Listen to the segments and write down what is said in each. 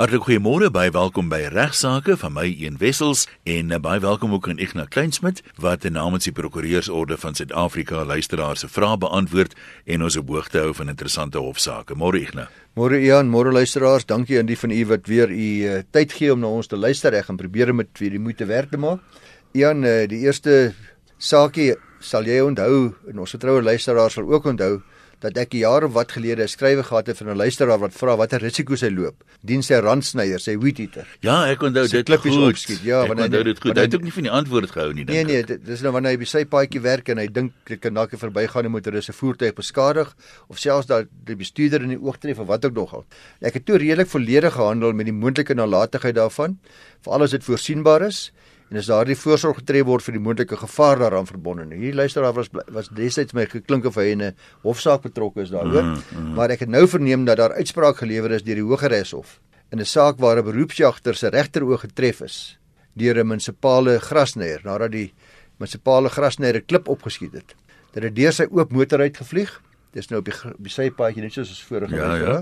Hartlik goeiemôre, baie welkom by Regsake van my Een Wessels en uh, baie welkom ook aan Ignas Kleinsmid wat namens die Prokureursorde van Suid-Afrika luisteraars se vrae beantwoord en ons op hoogte hou van interessante hofsaake. Môre Ignas. Môre Ian, môre luisteraars, dankie aan die van u wat weer u uh, tyd gee om na ons te luister. Ek gaan probeer om dit vir die moeite werd te maak. Ian, uh, die eerste saakie sal jy onthou en ons getroue luisteraars sal ook onthou dat ek jare wat gelede 'n skrywe gehad het van 'n luisteraar wat vra watter risiko's hy loop. Dien sy randsnyer, sy wheat eater. Ja, ek onthou dit klippies opskiet. Ja, want hy onthou dit goed. Hy het ook nie van die antwoord gehou nie, dink. Nee nee, dit is nou wanneer hy by sy paadjie werk en hy dink dit kan dalk 'n verbygaande motoris se voertuig beskadig of selfs dat die bestuurder in die oog tref of wat ook nog al. Ek het toe redelik volledig gehandel met die moontlike nalatigheid daarvan, veral as dit voorsienbaar is en as daardie voorsorg getref word vir die moontlike gevaar daaraan verbonde. Nou hier luister daar was was destyds my geklink of hy in 'n hofsaak betrokke is daaroor, mm, mm. maar ek het nou verneem dat daar uitspraak gelewer is deur die Hooggeregshof in 'n saak waar 'n beroepsjagter se regteroog getref is deur 'n munisipale grasnyer nadat die munisipale grasnyer 'n klip opgeskiet het. Dit het deur sy oop motor uitgevlieg Dis nou op die, die sypaadjie net soos ons vorige ja, ja.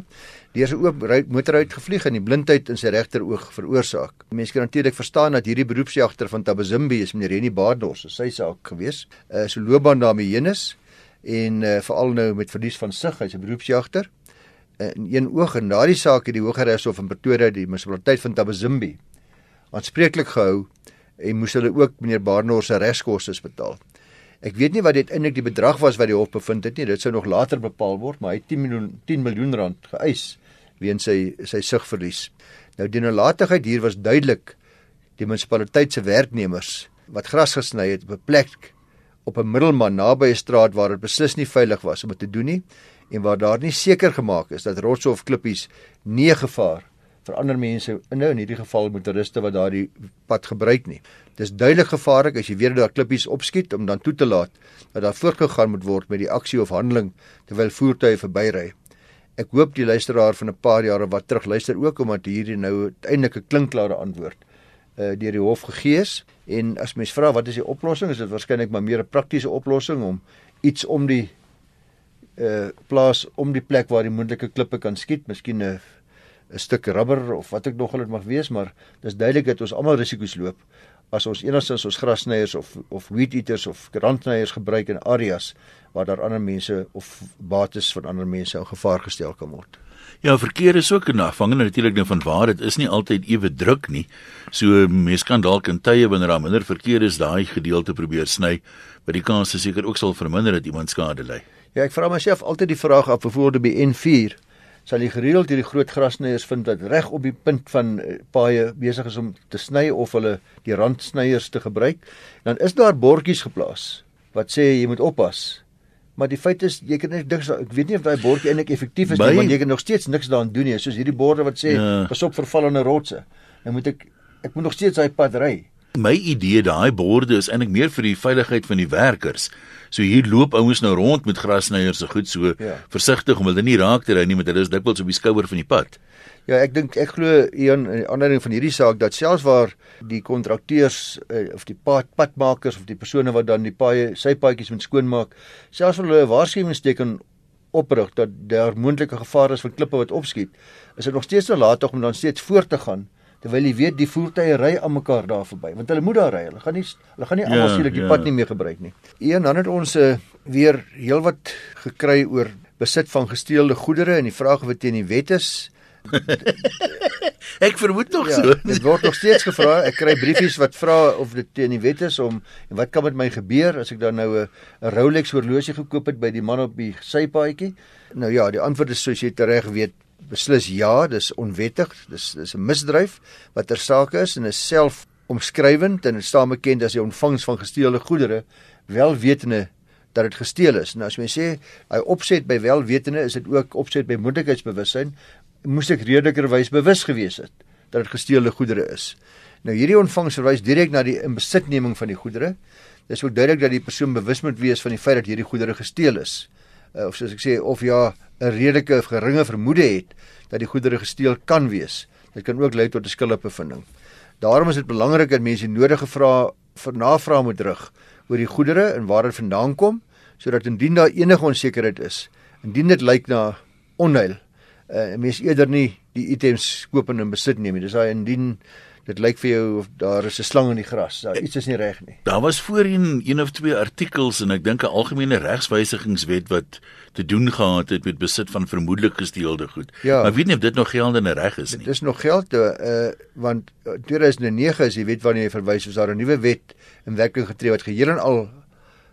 Deur sy oop motor uit gevlieg en die blindheid in sy regteroog veroorsaak. Mense kan natuurlik verstaan dat hierdie beroepsjagter van Tabazimbi is meneer Reni Baardors, sy saak gewees. Uh so loopbaan daarmee heen is en uh veral nou met verlies van sig, hy's 'n beroepsjagter. Uh, in een oog en daardie saak het die Hooggeregshof in Pretoria die munisipaliteit van Tabazimbi aanspreeklik gehou en moes hulle ook meneer Baardors se regskoste betaal. Ek weet nie wat dit eintlik die bedrag was wat die hof bevind het nie. Dit sou nog later bepaal word, maar hy het 10 miljoen 10 miljoen rand geëis weens sy sy sigverlies. Nou die nalatigheid hier was duidelik die munisipaliteit se werknemers wat gras gesny het op 'n plek op 'n middelman naby 'n straat waar dit beslis nie veilig was om dit te doen nie en waar daar nie seker gemaak is dat rotse of klippies nie gevaar vir ander mense nou in hierdie geval motoriste wat daardie pad gebruik nie. Dis duidelik gevaarlik as jy weer daar klippies opskiet om dan toe te laat dat daar voortgegaan moet word met die aksie of handeling terwyl voertuie verbyry. Ek hoop die luisteraar van 'n paar jare wat terug luister ook omdat hierdie nou uiteindelik 'n klinkklare antwoord uh deur die hof gegee is en as mens vra wat is die oplossing is dit waarskynlik maar meer 'n praktiese oplossing om iets om die uh plaas om die plek waar die moontlike klippe kan skiet, miskien 'n 'n stuk rubber of wat ek nog al dit mag wees, maar dis duidelik dat ons almal risiko's loop as ons enigstens ons grasnyers of of weed eaters of grantnyers gebruik in areas waar daar ander mense of bates van ander mense in gevaar gestel kan word. Ja, verkeer is ook afhangende natuurlik nou van waar dit is nie altyd ewe druk nie. So mense kan dalk in tye wanneer daar minder verkeer is, daai gedeelte probeer sny, maar die kans is seker ook sal verminder dat iemand skade ly. Ja, ek vra myself altyd die vraag af, byvoorbeeld by N4 sal jy gereeld hierdie groot grasnyers vind wat reg op die punt van eh, paaie besig is om te sny of hulle die randsnyers te gebruik. Dan is daar bordjies geplaas wat sê jy moet oppas. Maar die feit is jy kan net dink ek weet nie of daai bordjie eintlik effektief is By... nie want jy kan nog steeds niks daaraan doen nie soos hierdie borde wat sê ja. pas op vir vallende rotse. Dan moet ek ek moet nog steeds daai pad ry. My idee daai borde is eintlik meer vir die veiligheid van die werkers. So hier loop ouens nou rond met grasnyers so goed so ja. versigtig om hulle nie raak te ry nie met hulle is dikwels op die skouer van die pad. Ja, ek dink ek glo een ander ding van hierdie saak dat selfs waar die kontrakteurs uh, of die pad padmakers of die persone wat dan die paaie sy paadjies moet skoonmaak, selfs hulle 'n waarskuwingsteken oprig dat daar moontlike gevaar is van klippe wat opskiet, is dit nog steeds te laat om dan steeds voort te gaan terwyl jy weet die voertuie ry aan mekaar daar verby want hulle moet daar ry. Hulle gaan nie hulle gaan nie almal ja, sien dat die ja. pad nie meer gebruik nie. Een dan het ons uh, weer heelwat gekry oor besit van gesteelde goedere en die vraag wat teen die wet is. Ek vermoed nog ja, so. dit word nog steeds gevra. Ek kry briefies wat vra of dit teen die wet is om en wat kan met my gebeur as ek dan nou 'n Rolex horlosie gekoop het by die man op die sypaadjie? Nou ja die antwoord is soos jy reg weet beslis ja, dis onwettig, dis dis 'n misdryf wat ter sake is en is self omskrywend en dit staan bekend as die ontvangs van gesteelde goedere wel wetende dat dit gesteel is. Nou as mens sê hy opset by wel wetende is dit ook opset by moontlikheidsbewussyn, moes ek redelikerwys bewus gewees het dat dit gesteelde goedere is. Nou hierdie ontvangs verwys direk na die inbesitneming van die goedere. Dis ook duidelik dat die persoon bewus moet wees van die feit dat hierdie goedere gesteel is. Uh, of soos ek sê of ja 'n redelike of geringe vermoede het dat die goedere gesteel kan wees. Dit kan ook lei tot 'n skuldbevinding. Daarom is dit belangrik dat mense nodige vrae vir navraag moet rig oor die goedere en waar dit vandaan kom, sodat indien daar enige onsekerheid is, indien dit lyk na onheil, uh, mense eerder nie die items koop en in besit neem nie. Dis daai indien dit lyk vir jou of daar is 'n slang in die gras. Daar iets is nie reg nie. Daar was voorheen een of twee artikels en ek dink 'n algemene regswysigingswet wat te doen gehad het met besit van vermoedelik gesteelde goed. Ja. Maar ek weet nie of dit nog geldende reg is nie. Dit is nog geld uh want 2009 is die wet waarna jy verwys, was daar 'n nuwe wet in werking getree wat geheel en al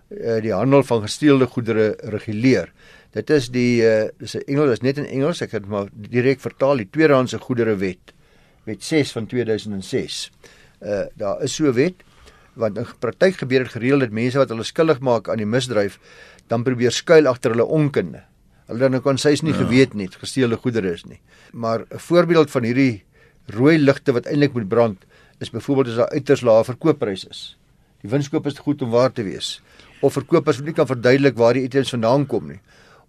uh, die handel van gesteelde goedere reguleer. Dit is die uh dis 'n Engels, is net in Engels, ek het maar direk vertaal die tweedehandse goedere wet. Wet 6 van 2006. Uh daar is so 'n wet want in praktyk gebeur dit gereeld dat mense wat hulle skuldig maak aan die misdryf dan probeer skuil agter hulle onkunde. Hulle dan kon sies nie ja. geweet nie gesteelde goedere is nie. Maar 'n voorbeeld van hierdie rooi ligte wat eintlik moet brand is byvoorbeeld as daar uiters lae verkooppryse is. Die winskoop is goed om waar te wees of verkopers wat nie kan verduidelik waar die items vandaan kom nie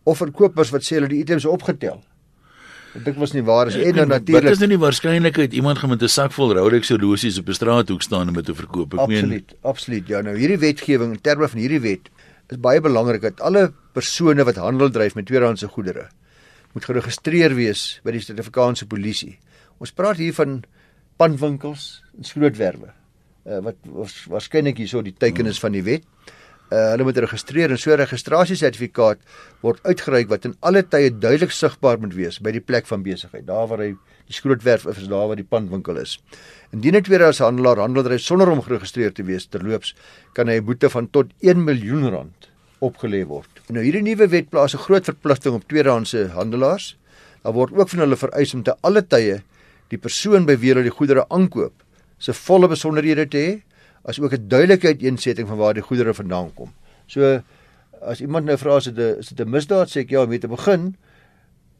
of verkopers wat sê hulle die items opgetel Dit was nie waar is ja, en dan natuurlik Wat is nou nie waarskynlikheid iemand gaan met 'n sak vol Rolex horlosies op 'n straathoek staan om dit te verkoop ek absoluut, meen Absoluut, absoluut. Ja, nou hierdie wetgewing in terme van hierdie wet is baie belangrik dat alle persone wat handel dryf met tweedehandse goedere moet geregistreer wees by die Suid-Afrikaanse polisie. Ons praat hier van pandwinkels en skrootwerwe. Uh, wat waarskynlik hierso die tekenis van die wet uh, hulle moet registreer en so 'n registrasiesertifikaat word uitgereik wat in alle tye duidelik sigbaar moet wees by die plek van besigheid, daar waar hy die skrootwerf is, daar waar die pandwinkel is. Indien 'n tweedehands handelaar handeldryf sonder om geregistreer te wees terloops, kan hy 'n boete van tot 1 miljoen rand opgelê word. Nou hierdie nuwe wet plaas 'n groot verpligting op tweedehandse handelaars. Daar word ook van hulle vereis om te alle tye die persoon by wie hulle die goedere aankoop se volle besonderhede te hê as ook 'n duidelike uiteensetting van waar die goedere vandaan kom. So as iemand nou vra as dit 'n is dit 'n misdaad sê ek ja, om mee te begin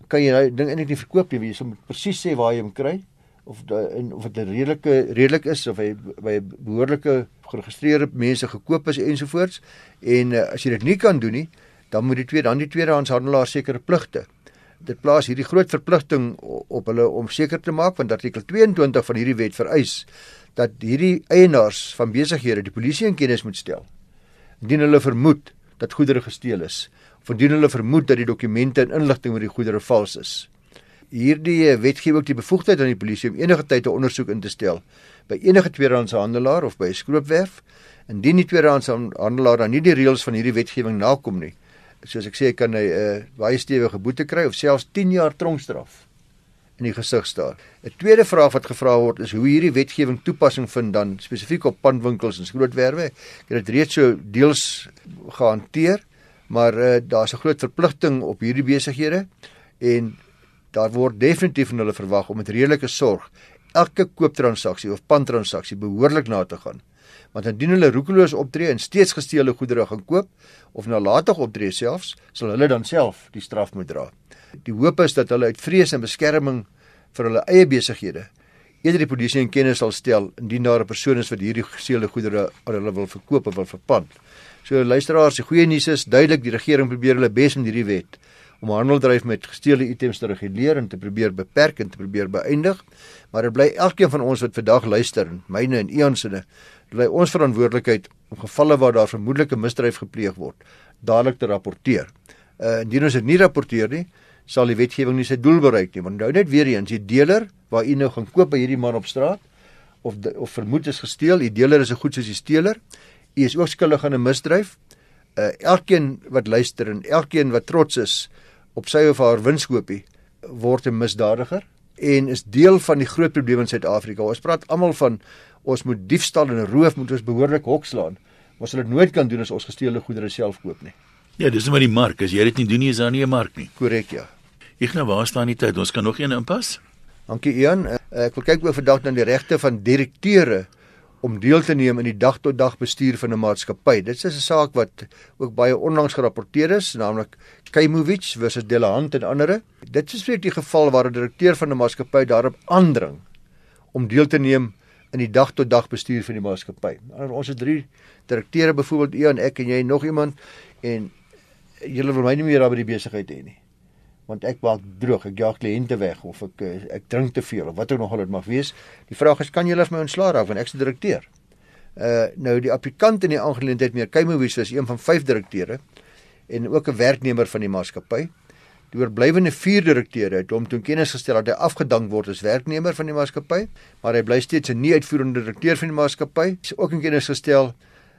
kan jy daai ding eintlik nie verkoop nie, jy moet presies sê waar jy hom kry of da, en of dit redelike redelik is of hy by behoorlike geregistreerde mense gekoop is ensovoorts en uh, as jy dit nie kan doen nie, dan moet die tweede dan die tweedehandshandelaar sekere pligte dit plaas hierdie groot verpligting op hulle om seker te maak want artikel 22 van hierdie wet vereis dat hierdie eienaars van besighede die polisie in kennis moet stel indien hulle vermoed dat goedere gesteel is of indien hulle vermoed dat die dokumente en inligting oor die goedere vals is. Hierdie wet gee ook die bevoegdheid aan die polisie om enige tyd 'n ondersoek in te stel by enige tweedehandse handelaar of by 'n skroopwerf indien die tweedehandse handelaar dan nie die reëls van hierdie wetgewing nakom nie. Soos ek sê kan hy 'n uh, baie stewige boete kry of selfs 10 jaar tronkstraf in die gesig staar. 'n Tweede vraag wat gevra word is hoe hierdie wetgewing toepassing vind dan spesifiek op pandwinkels en skrootwerwe. Ek het dit reeds so deels gehanteer, maar uh, daar's 'n groot verpligting op hierdie besighede en daar word definitief van hulle verwag om met redelike sorg elke kooptransaksie of pandtransaksie behoorlik na te gaan. Want indien hulle roekeloos optree en steeds gesteelde goedere gaan koop of nalatig optree selfs, sal hulle dan self die straf moet dra. Die hoop is dat hulle uit vrees en beskerming vir hulle eie besighede eerder die polisie in kennis sal stel indien daar 'n persoon is wat hierdie gesteelde goedere aan hulle wil verkoop of wil verpand. So luisteraars, die goeie nuus is duidelik die regering probeer hulle bes met hierdie wet om handeldryf met gesteelde items te reguleer en te probeer beperk en te probeer beëindig. Maar dit bly elkeen van ons wat vandag luister, myne en Ian se, bly ons verantwoordelikheid om gevalle waar daar vermoedelike misdryf gepleeg word, dadelik te rapporteer. Uh indien ons dit nie rapporteer nie, sal die wetgewing nie sy doel bereik nie. Want nou net weer eens, die dealer waar u nou gaan koop by hierdie man op straat of de, of vermoed is gesteel, die dealer is so goed soos die steeler. U is ook skuldig aan 'n misdryf. Uh elkeen wat luister en elkeen wat trots is op sy of haar winskoopie word 'n misdadiger en is deel van die groot probleem in Suid-Afrika. Ons praat almal van ons moet diefstal en roof moet ons behoorlik hokslaan. Ons sal dit nooit kan doen as ons gesteelde goedere self koop nie. Ja, dis net maar die mark. As jy dit nie doen nie, is daar nie 'n mark nie. Korrek, ja. Ek nou waar staan die tyd? Ons kan nog een inpas. Dankie Ian. Uh, ek wil kyk oor vandag na die regte van direkteure om deel te neem in die dag-tot-dag bestuur van 'n maatskappy. Dit is 'n saak wat ook baie onlangs gerapporteer is, naamlik Kaymovich versus Delahant en ander. Dit is spesifiek die geval waar 'n direkteur van 'n maatskappy daarop aandring om deel te neem in die dag-tot-dag bestuur van die maatskappy. Ons het drie direkteure byvoorbeeld Ian, ek en jy nog iemand en julle wil my nie meer daar by die besigheid hê nie want ek maak droog, ek jaag kliënte weg of ek eh, ek drink te veel of wat ook nog al dit mag wees. Die vraag is kan julle vir my ontslaa raak want ek is direkteur. Uh nou die applikant in die aangeleentheid meer Kaymovich is een van vyf direkteure en ook 'n werknemer van die maatskappy. Die oorblywende 4 direkteure het hom toe kennis gestel dat hy afgedank word as werknemer van die maatskappy, maar hy bly steeds 'n nie-uitvoerende direkteur van die maatskappy. Hy is ook in kennis gestel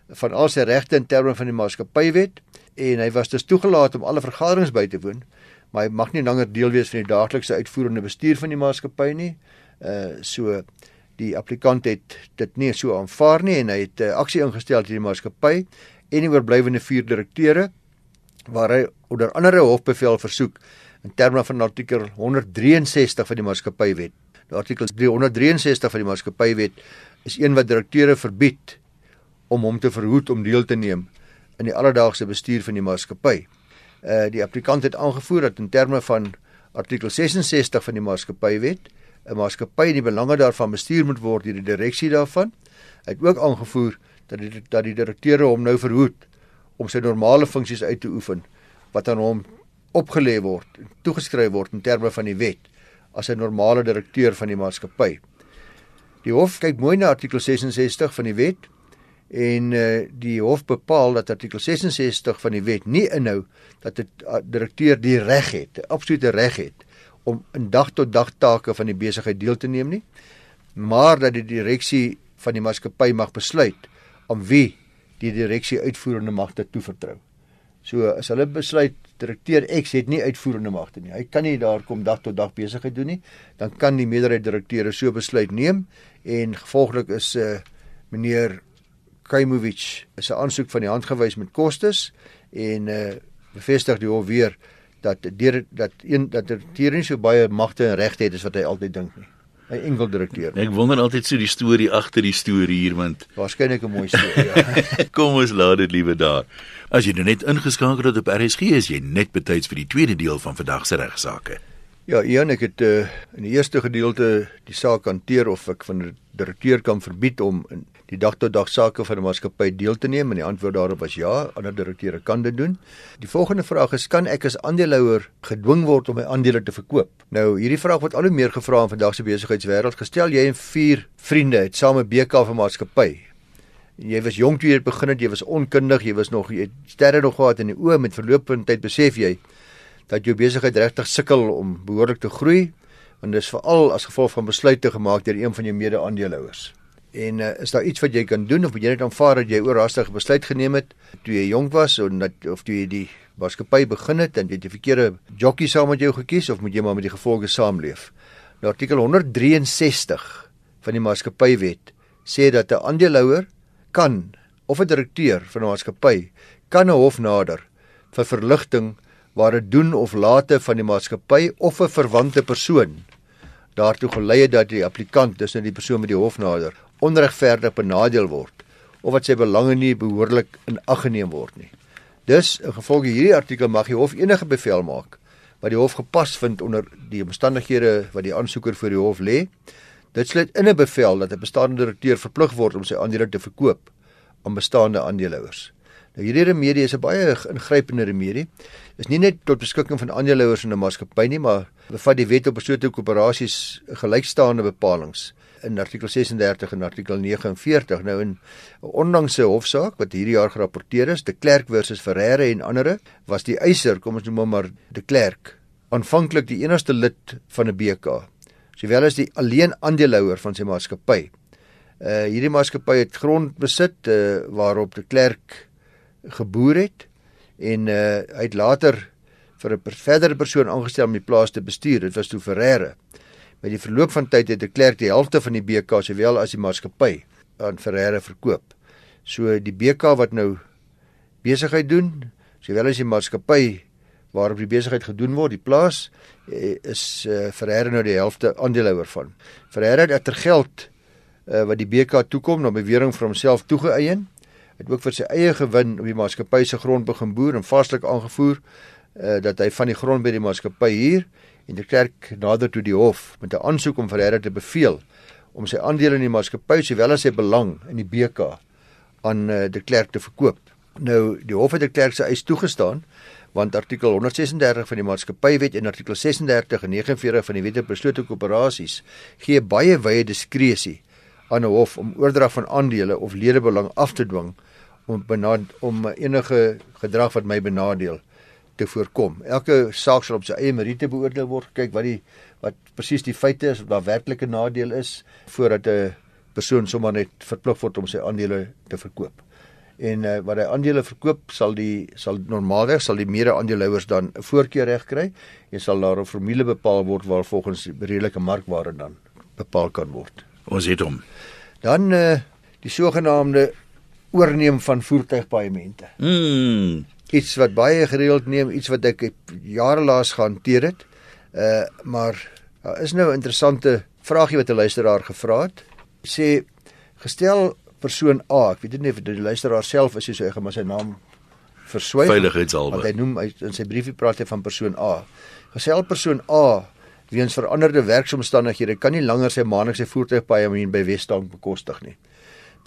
van al sy regte in terme van die maatskappywet en hy was dus toegelaat om alle vergaderings by te woon, maar hy mag nie langer deel wees van die daaglikse uitvoerende bestuur van die maatskappy nie. Uh so die applikant het dit nie so aanvaar nie en hy het 'n uh, aksie ingestel teen die maatskappy en die oorblywende 4 direkteure waar hy onder andere hofbevel versoek in terme van artikel 163 van die maatskappywet. Die artikel 363 van die maatskappywet is een wat direkteure verbied om hom te verhoed om deel te neem in die alledaagse bestuur van die maatskappy. Uh die applikant het aangevoer dat in terme van artikel 66 van die maatskappywet 'n maatskappy in die belange daarvan bestuur moet word deur die direksie daarvan. Hy het ook aangevoer dat die dat die direkteure hom nou verhoed om sy normale funksies uit te oefen wat aan hom opgelê word toegeskryf word in terme van die wet as 'n normale direkteur van die maatskappy. Die hof kyk mooi na artikel 66 van die wet en uh, die hof bepaal dat artikel 66 van die wet nie inhou dat 'n direkteur die reg het, absolute reg het om in dag tot dag take van die besigheid deel te neem nie, maar dat die direksie van die maatskappy mag besluit aan wie die direksie uitvoerende magte toevertrou. So as hulle besluit direkteur X het nie uitvoerende magte nie. Hy kan nie daar kom dag tot dag besigheid doen nie. Dan kan die meerderheid direkteure so besluit neem en gevolglik is 'n uh, eh, meneer Kaimovich is 'n aansoek van die hand gewys met kostes en uh bevestig die hof weer dat deur dat een dat direkteur nie so baie magte en regte het as wat hy altyd dink nie. 'n enkel direkteur. Ek wonder altyd so die storie agter die storie hier want waarskynlik 'n mooi storie. Ja. Kom ons laat dit liewe daar. As jy nou net ingeskakel het op RSG is jy net betyds vir die tweede deel van vandag se regsaake. Ja, Ian, ek het uh, in die eerste gedeelte die saak hanteer of ek van die direkteur kan verbied om in die dag tot dag sake van 'n maatskappy deel te neem en die antwoord daarop was ja, ander direkteure kan dit doen. Die volgende vraag is kan ek as aandeelhouer gedwing word om my aandele te verkoop? Nou, hierdie vraag word al hoe meer gevra in vandag se besigheidswêreld. Gestel jy en vier vriende het saam 'n BK van maatskappy. Jy was jonk toe jy begin het, jy was onkundig, jy was nog jy sterre nog gehad in die oë met verloop van tyd besef jy dat jou besigheid regtig sukkel om behoorlik te groei en dis veral as gevolg van besluite gemaak deur een van jou mede-aandeelhouers. En uh, is daar iets wat jy kan doen of moet jy net aanvaar dat jy oorhaastig besluit geneem het toe jy jonk was en dat of toe jy die maatskappy begin het en jy het die verkeerde jockey saam met jou gekies of moet jy maar met die gevolge saamleef? Nou artikel 163 van die maatskappywet sê dat 'n aandeelhouer kan of 'n direkteur van 'n maatskappy kan 'n hof nader vir verligting waar dit doen of late van die maatskappy of 'n verwante persoon daartoe gelei het dat die applikant, dis nou die persoon met die hof nader, onregverdig benadeel word of wat sy belange nie behoorlik in ag geneem word nie. Dus in gevolge hierdie artikel mag die hof enige bevel maak wat die hof gepas vind onder die omstandighede wat die aansoeker voor die hof lê. Dit sluit in 'n bevel dat 'n bestaande direkteur verplig word om sy aandele te verkoop aan bestaande aandeelhouers. Nou hierdie remedie is 'n baie ingrypende remedie. Is nie net tot beskikking van aandeelhouers in 'n maatskappy nie, maar bevat die wet op beslote koöperasies gelykstaande bepalinge in artikel 36 en artikel 49 nou in 'n onlangse hofsaak wat hierdie jaar gerapporteer is, de Klerk versus Ferreira en ander, was die eiser, kom ons noem hom maar de Klerk, aanvanklik die enigste lid van 'n BK, sowel as die alleen aandeelhouer van sy maatskappy. Uh hierdie maatskappy het grond besit uh, waarop de Klerk geboer het en uh hy het later vir 'n verdere persoon aangestel om die plaas te bestuur. Dit was toe Ferreira. Met die verloop van tyd het die klerk die helfte van die BK sowel as die maatskappy aan Ferreira verkoop. So die BK wat nou besigheid doen, sowel as die maatskappy waarop die besigheid gedoen word, die plaas eh, is uh, Ferreira nou die helfte aandeelhouer van. Ferreira het ter geld uh, wat die BK toekom na bewering vir homself toegeëien. Het ook vir sy eie gewin op die maatskappy se grond begin boer en vaslik aangevoer uh, dat hy van die grond by die maatskappy huur en die kerk nader toe die hof met 'n aansoek om Ferreira te beveel om sy aandele in die maatskappy sowel as sy belang in die BK aan uh, die kerk te verkoop. Nou die hof het die kerk se eis toegestaan want artikel 136 van die maatskappywet en artikel 36 en 49 van die wet op beslote koöperasies gee baie wye diskresie aan 'n hof om oordrag van aandele of ledebelang af te dwing om benad, om enige gedrag wat my benadeel te voorkom. Elke saak sal op sy eie meriete beoordeel word. Kyk wat die wat presies die feite is of daar werklike nadeel is voordat 'n persoon sommer net verplig word om sy aandele te verkoop. En uh, wat hy aandele verkoop sal die sal normaalweg sal die mede-aandeelhouers dan 'n voorkeurreg kry en sal daar 'n formule bepaal word waar volgens redelike markwaarde dan bepaal kan word. Ons het hom. Dan uh, die sogenaamde oorneem van voertuigpaemente. Mm. Iets wat baie gereeld neem, iets wat ek jare laas gehanteer het. Uh maar daar is nou 'n interessante vragie wat 'n luisteraar gevra het. Sê gestel persoon A, ek weet nie of dit die luisteraar self is soos hy maar sy naam verswyg. Veiligheidshalwe. Want hy noem hy, in sy briefie praat hy van persoon A. Gestel persoon A weens veranderde werksomstandighede kan nie langer sy maandelikse voertuigpaaiement by Westbank bekostig nie.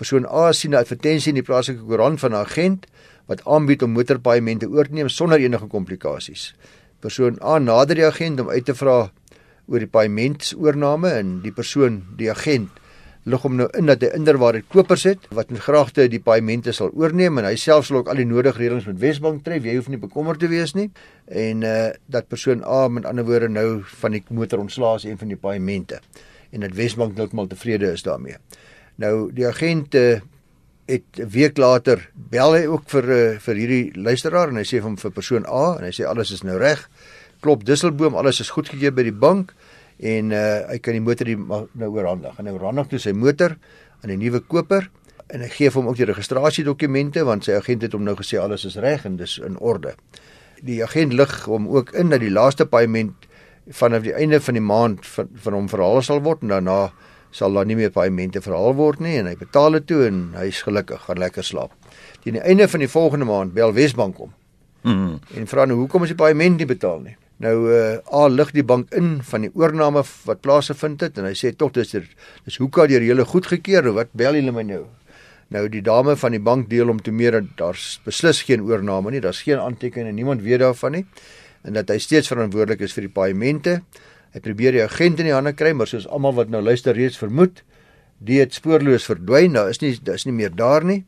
Persoon A sien 'n advertensie in die plaaslike koerant van 'n agent wat aanbied om motorpaaiemente oor te neem sonder enige komplikasies. Persoon A nader die agent om uit te vra oor die paaiementsoorname en die persoon, die agent, lig hom nou in dat hy inderwaarheid kopers het wat met graagte die paaiemente sal oorneem en hy self sal ook al die nodige reëlings met Wesbank tref. Jy hoef nie bekommerd te wees nie. En uh dat persoon A met ander woorde nou van die motor ontslaas een van die paaiemente en dat Wesbank heeltemal tevrede is daarmee. Nou die agent uh, het 'n week later bel hy ook vir uh, vir hierdie luisteraar en hy sê vir hom vir persoon A en hy sê alles is nou reg. Klop Disselboom, alles is goedgekeur by die bank en uh, hy kan die motor die nou oorhandig. En hy oorhandig toe sy motor aan 'n nuwe koper en hy gee vir hom ook die registrasiedokumente want sy agent het hom nou gesê alles is reg en dis in orde. Die agent lig hom ook in dat die laaste paaiement vanaf die einde van die maand van, van hom verhaal sal word en daarna sal daar nie meer paemente verhaal word nie en hy betaal dit toe en hy's gelukkig, gaan lekker slaap. Teen die einde van die volgende maand bel Wesbank hom. Mm. En vra nou hoekom is die paement nie betaal nie. Nou uh al lig die bank in van die oorname wat plaasgevind het en hy sê tog dis dis hoeka deur julle goedgekeur of wat bel julle my nou? Nou die dame van die bank deel om te meer dat daar's beslis geen oorname nie, daar's geen aantekening en niemand weet daarvan nie en dat hy steeds verantwoordelik is vir die paemente. Hy probeer die agent in die hande kry, maar soos almal wat nou luister reeds vermoed, die het spoorloos verdwyn. Daar is nie is nie meer daar nie.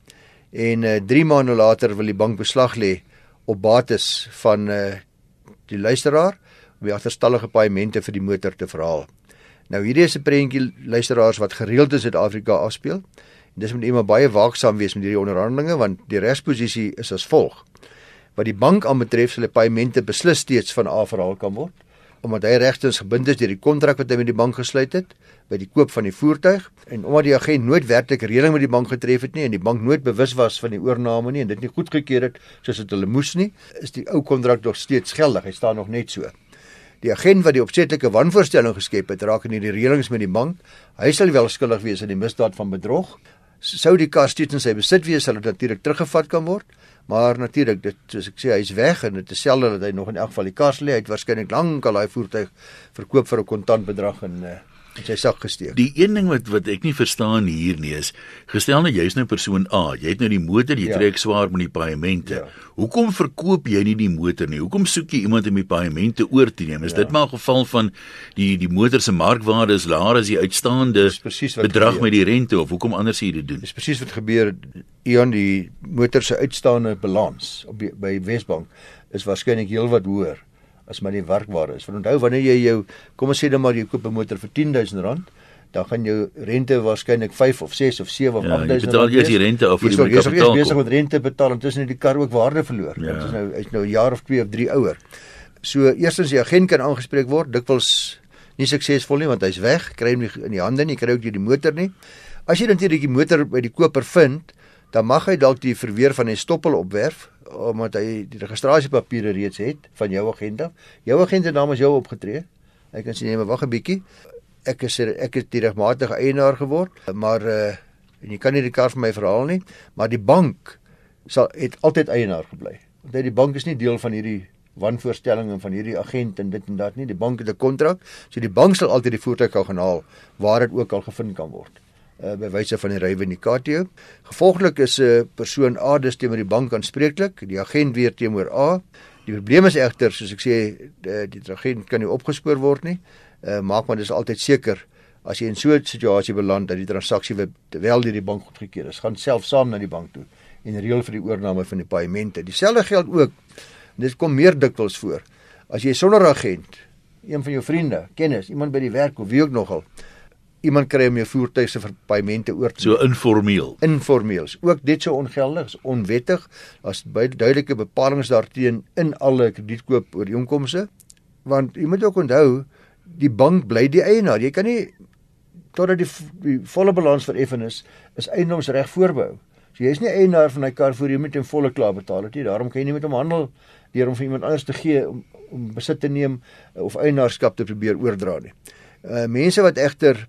En uh 3 maande later wil die bank beslag lê op bates van uh die luisteraar om die agterstallige paemente vir die motor te verhaal. Nou hierdie is 'n prentjie luisteraars wat gereeld in Suid-Afrika afspeel. En dis moet iemand baie waaksaam wees met hierdie onderhandelinge want die regsposisie is as volg. Wat die bank aanbetref, sal die paemente beslis steeds van A verhaal kan word omdat hy regstens gebind is deur die kontrak wat hy met die bank gesluit het by die koop van die voertuig en omdat die agent nooit werklik reëling met die bank getref het nie en die bank nooit bewus was van die oorname nie en dit nie goedgekeur het soos dit hulle moes nie, is die ou kontrak nog steeds geldig. Hy staan nog net so. Die agent wat die opsetlike wanvoorstelling geskep het, raak in die reëlings met die bank. Hy sal wel skuldig wees aan die misdaad van bedrog. Sou die kar steeds in sy besit wees, sal dit natuurlik teruggevat kan word. Maar natuurlik, dit soos ek sê, hy's weg en dit is selde dat hy nog in elk geval die kas lê. Hy het waarskynlik lank al daai voertuig verkoop vir 'n kontant bedrag en uh, in sy sak gesteek. Die een ding wat wat ek nie verstaan hier nie is, gestel nou jy's nou persoon A, jy het nou die motor, jy Ja. trek swaar met die paemente. Ja. Hoekom verkoop jy nie die motor nie? Hoekom soek jy iemand om die paemente oor te neem? Is Ja. dit maar 'n geval van die die motor se markwaarde is laer as die uitstaande bedrag gebeur. met die rente of hoekom anders jy dit doen? Dis presies wat gebeur. Ian die motor se uitstaande balans op die, by Wesbank is waarskynlik heelwat hoër as maar die werkwaarde is. Want onthou wanneer jy jou kom ons sê dan maar jy koop 'n motor vir R10000, dan gaan jou rente waarskynlik 5 of 6 of 7 of Ja, jy 8000 betaal eers die rente af voor Jy jy is kapitaal besig met rente betaal en tussen het die kar ook waarde verloor. Ja. Dit is nou hy's nou 'n jaar of 2 of 3 ouer. So eerstens die agent kan aangespreek word, dikwels nie suksesvol nie want hy's weg, kry hom nie in die hande nie, kry ook nie die motor nie. As jy natuurlik die motor by die koper vind, dan mag hy dalk die verweer van die stoppel opwerf omdat hy die registrasiepapiere reeds het van jou agent af. Jou agent het namens jou opgetree. Hy kan sê nee, maar wag 'n bietjie. Ek is er- ek is die regmatige eienaar geword, maar uh en jy kan nie die kar vir my verhaal nie, maar die bank sal het altyd eienaar gebly. Want die bank is nie deel van hierdie wanvoorstelling en van hierdie agent en dit en dat nie. Die bank het 'n kontrak, so die bank sal altyd die voertuig kan haal waar dit ook al gevind kan word uh, by wyse van die rywe KTO. Gevolglik is 'n uh, persoon A dus teenoor die bank aanspreeklik, die agent weer teenoor A. Die probleem is egter, soos ek sê, die, die agent kan nie opgespoor word nie. Uh, maak maar dis altyd seker as jy in so 'n situasie beland dat die transaksie wel deur die bank goedgekeur is, gaan self saam na die bank toe en reël vir die oorname van die paemente. Dieselfde geld ook dit kom meer dikwels voor. As jy sonder agent, een van jou vriende, kennis, iemand by die werk of wie ook nogal, iemand kry om jou voertuig se paemente oor te so informeel. Informeel. Ook dit so ongeldig, onwettig. Daar's duidelike bepalinge daarteen in alle kredietkoop ooreenkomste. Want jy moet ook onthou, die bank bly die eienaar. Jy kan nie totdat die, die volle balans vereffen is, is eiendomsreg voorbehou. So jy is nie eienaar van daai kar voor jy met hom volle klaar betaal het nie. Daarom kan jy nie met hom handel deur hom vir iemand anders te gee om om besit te neem of eienaarskap te probeer oordra nie. Uh mense wat egter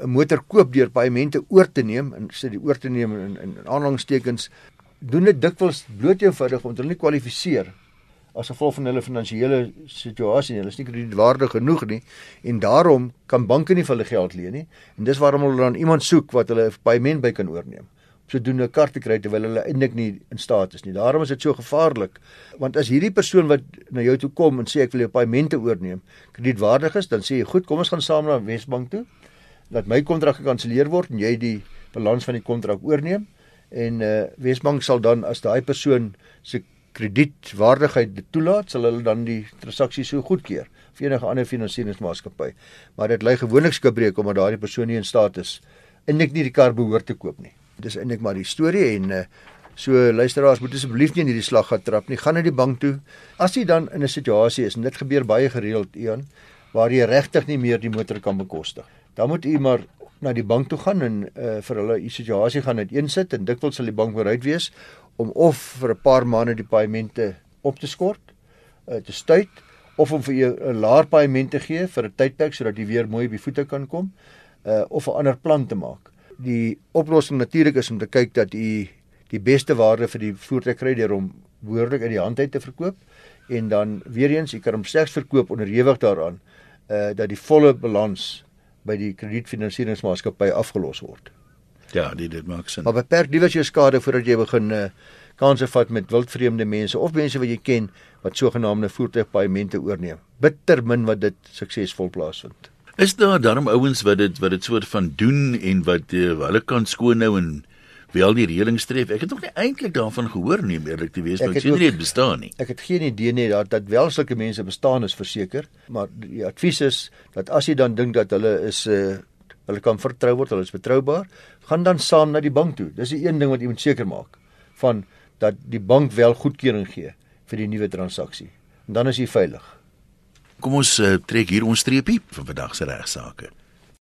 'n motor koop deur paemente oor te neem en sê die oor te neem in in, in aanhalingstekens doen dit dikwels bloot eenvoudig omdat hulle nie kwalifiseer as gevolg van hulle finansiële situasie nie. Hulle is nie kredietwaardig genoeg nie en daarom kan banke nie vir hulle geld leen nie. En dis waarom hulle dan iemand soek wat hulle paement by kan oorneem sodoende 'n kaart te kry terwyl hulle eintlik nie in staat is nie. Daarom is dit so gevaarlik. Want as hierdie persoon wat na jou toe kom en sê ek wil jou paemente oorneem, kredietwaardig is, dan sê jy goed, kom ons gaan saam na Wesbank toe. Laat my kontrak gekanselleer word en jy die balans van die kontrak oorneem en uh Wesbank sal dan as daai persoon se kredietwaardigheid dit toelaat, sal hulle dan die transaksie so goedkeur vir enige ander finansieringsmaatskappy. Maar dit lê gewoonlik skibreek omdat daardie persoon nie in staat is ek nie die kar behoort te koop nie. Dis eintlik maar die storie en uh, so luisteraars moet asseblief nie in hierdie slag gaan trap nie. Gaan na die bank toe. As jy dan in 'n situasie is en dit gebeur baie gereeld, Ian, waar jy regtig nie meer die motor kan bekostig. Dan moet u maar na die bank toe gaan en uh, vir hulle u situasie gaan uiteensit en dikwels sal die bank bereid wees om of vir 'n paar maande die paemente op te skort, uh, te stuit of om vir jou 'n laer paement te gee vir 'n tydperk sodat jy weer mooi op die voete kan kom, uh, of 'n ander plan te maak. Die oplossing natuurlik is om te kyk dat u die beste waarde vir die voertuig kry deur hom behoorlik uit die hand uit te verkoop en dan weer eens u kan hom slegs verkoop onderhewig daaraan uh dat die volle balans by die kredietfinansieringsmaatskappy afgelos word. Ja, dit dit maak sin. Maar beperk liewer jou skade voordat jy begin uh kanse vat met wildvreemde mense of mense wat jy ken wat sogenaamde voertuigpaemente oorneem. Bitter min wat dit suksesvol plaasvind. Is daar darm ouens wat dit wat dit soort van doen en wat uh, hulle kan skoon nou en wel die reëling streef. Ek het nog nie eintlik daarvan gehoor nie, eerlik te wees, want ek sien nie dit bestaan nie. Ek het geen idee nie dat dat wel sulke mense bestaan is verseker, maar die advies is dat as jy dan dink dat hulle is 'n uh, eh, hulle kan vertrou word, hulle is betroubaar, gaan dan saam na die bank toe. Dis die een ding wat jy moet seker maak van dat die bank wel goedkeuring gee vir die nuwe transaksie. En dan is jy veilig. Kom ons uh, trek hier ons streepie vir vandag se regsaake.